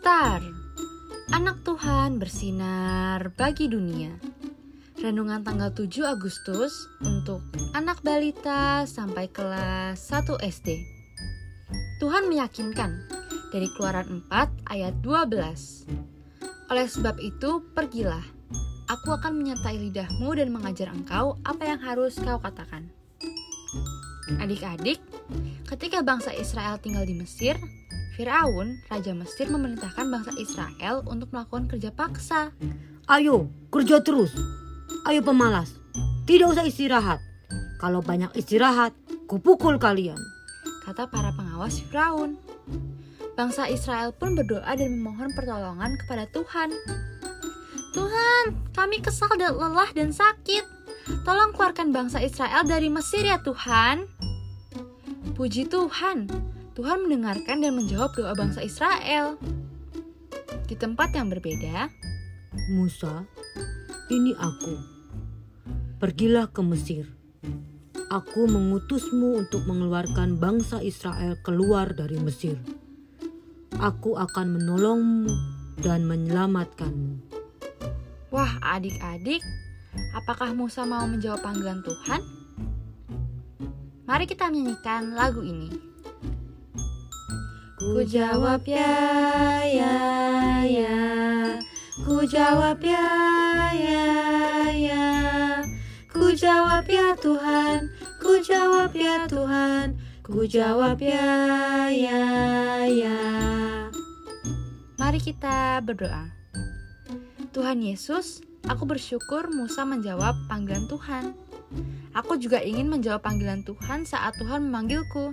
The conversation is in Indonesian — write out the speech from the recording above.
Star, anak Tuhan bersinar bagi dunia. Renungan tanggal 7 Agustus untuk anak balita sampai kelas 1 SD. Tuhan meyakinkan dari Keluaran 4 ayat 12. Oleh sebab itu, pergilah. Aku akan menyertai lidahmu dan mengajar engkau apa yang harus kau katakan. Adik-adik, ketika bangsa Israel tinggal di Mesir, Firaun, raja Mesir memerintahkan bangsa Israel untuk melakukan kerja paksa. Ayo, kerja terus. Ayo pemalas, tidak usah istirahat. Kalau banyak istirahat, kupukul kalian. Kata para pengawas Firaun. Bangsa Israel pun berdoa dan memohon pertolongan kepada Tuhan. Tuhan, kami kesal dan lelah dan sakit. Tolong keluarkan bangsa Israel dari Mesir ya Tuhan. Puji Tuhan, Tuhan mendengarkan dan menjawab doa bangsa Israel. Di tempat yang berbeda, Musa, ini aku. Pergilah ke Mesir. Aku mengutusmu untuk mengeluarkan bangsa Israel keluar dari Mesir. Aku akan menolongmu dan menyelamatkanmu. wah adik-adik, apakah Musa mau menjawab panggilan Tuhan? Mari kita menyanyikan lagu ini. Ku jawab ya, ya, ya. Ku jawab ya, ya, ya. Ku jawab ya Tuhan, ku jawab ya Tuhan, ku jawab ya, ya, ya. Mari kita berdoa. Tuhan Yesus, aku bersyukur Musa menjawab panggilan Tuhan. Aku juga ingin menjawab panggilan Tuhan saat Tuhan memanggilku.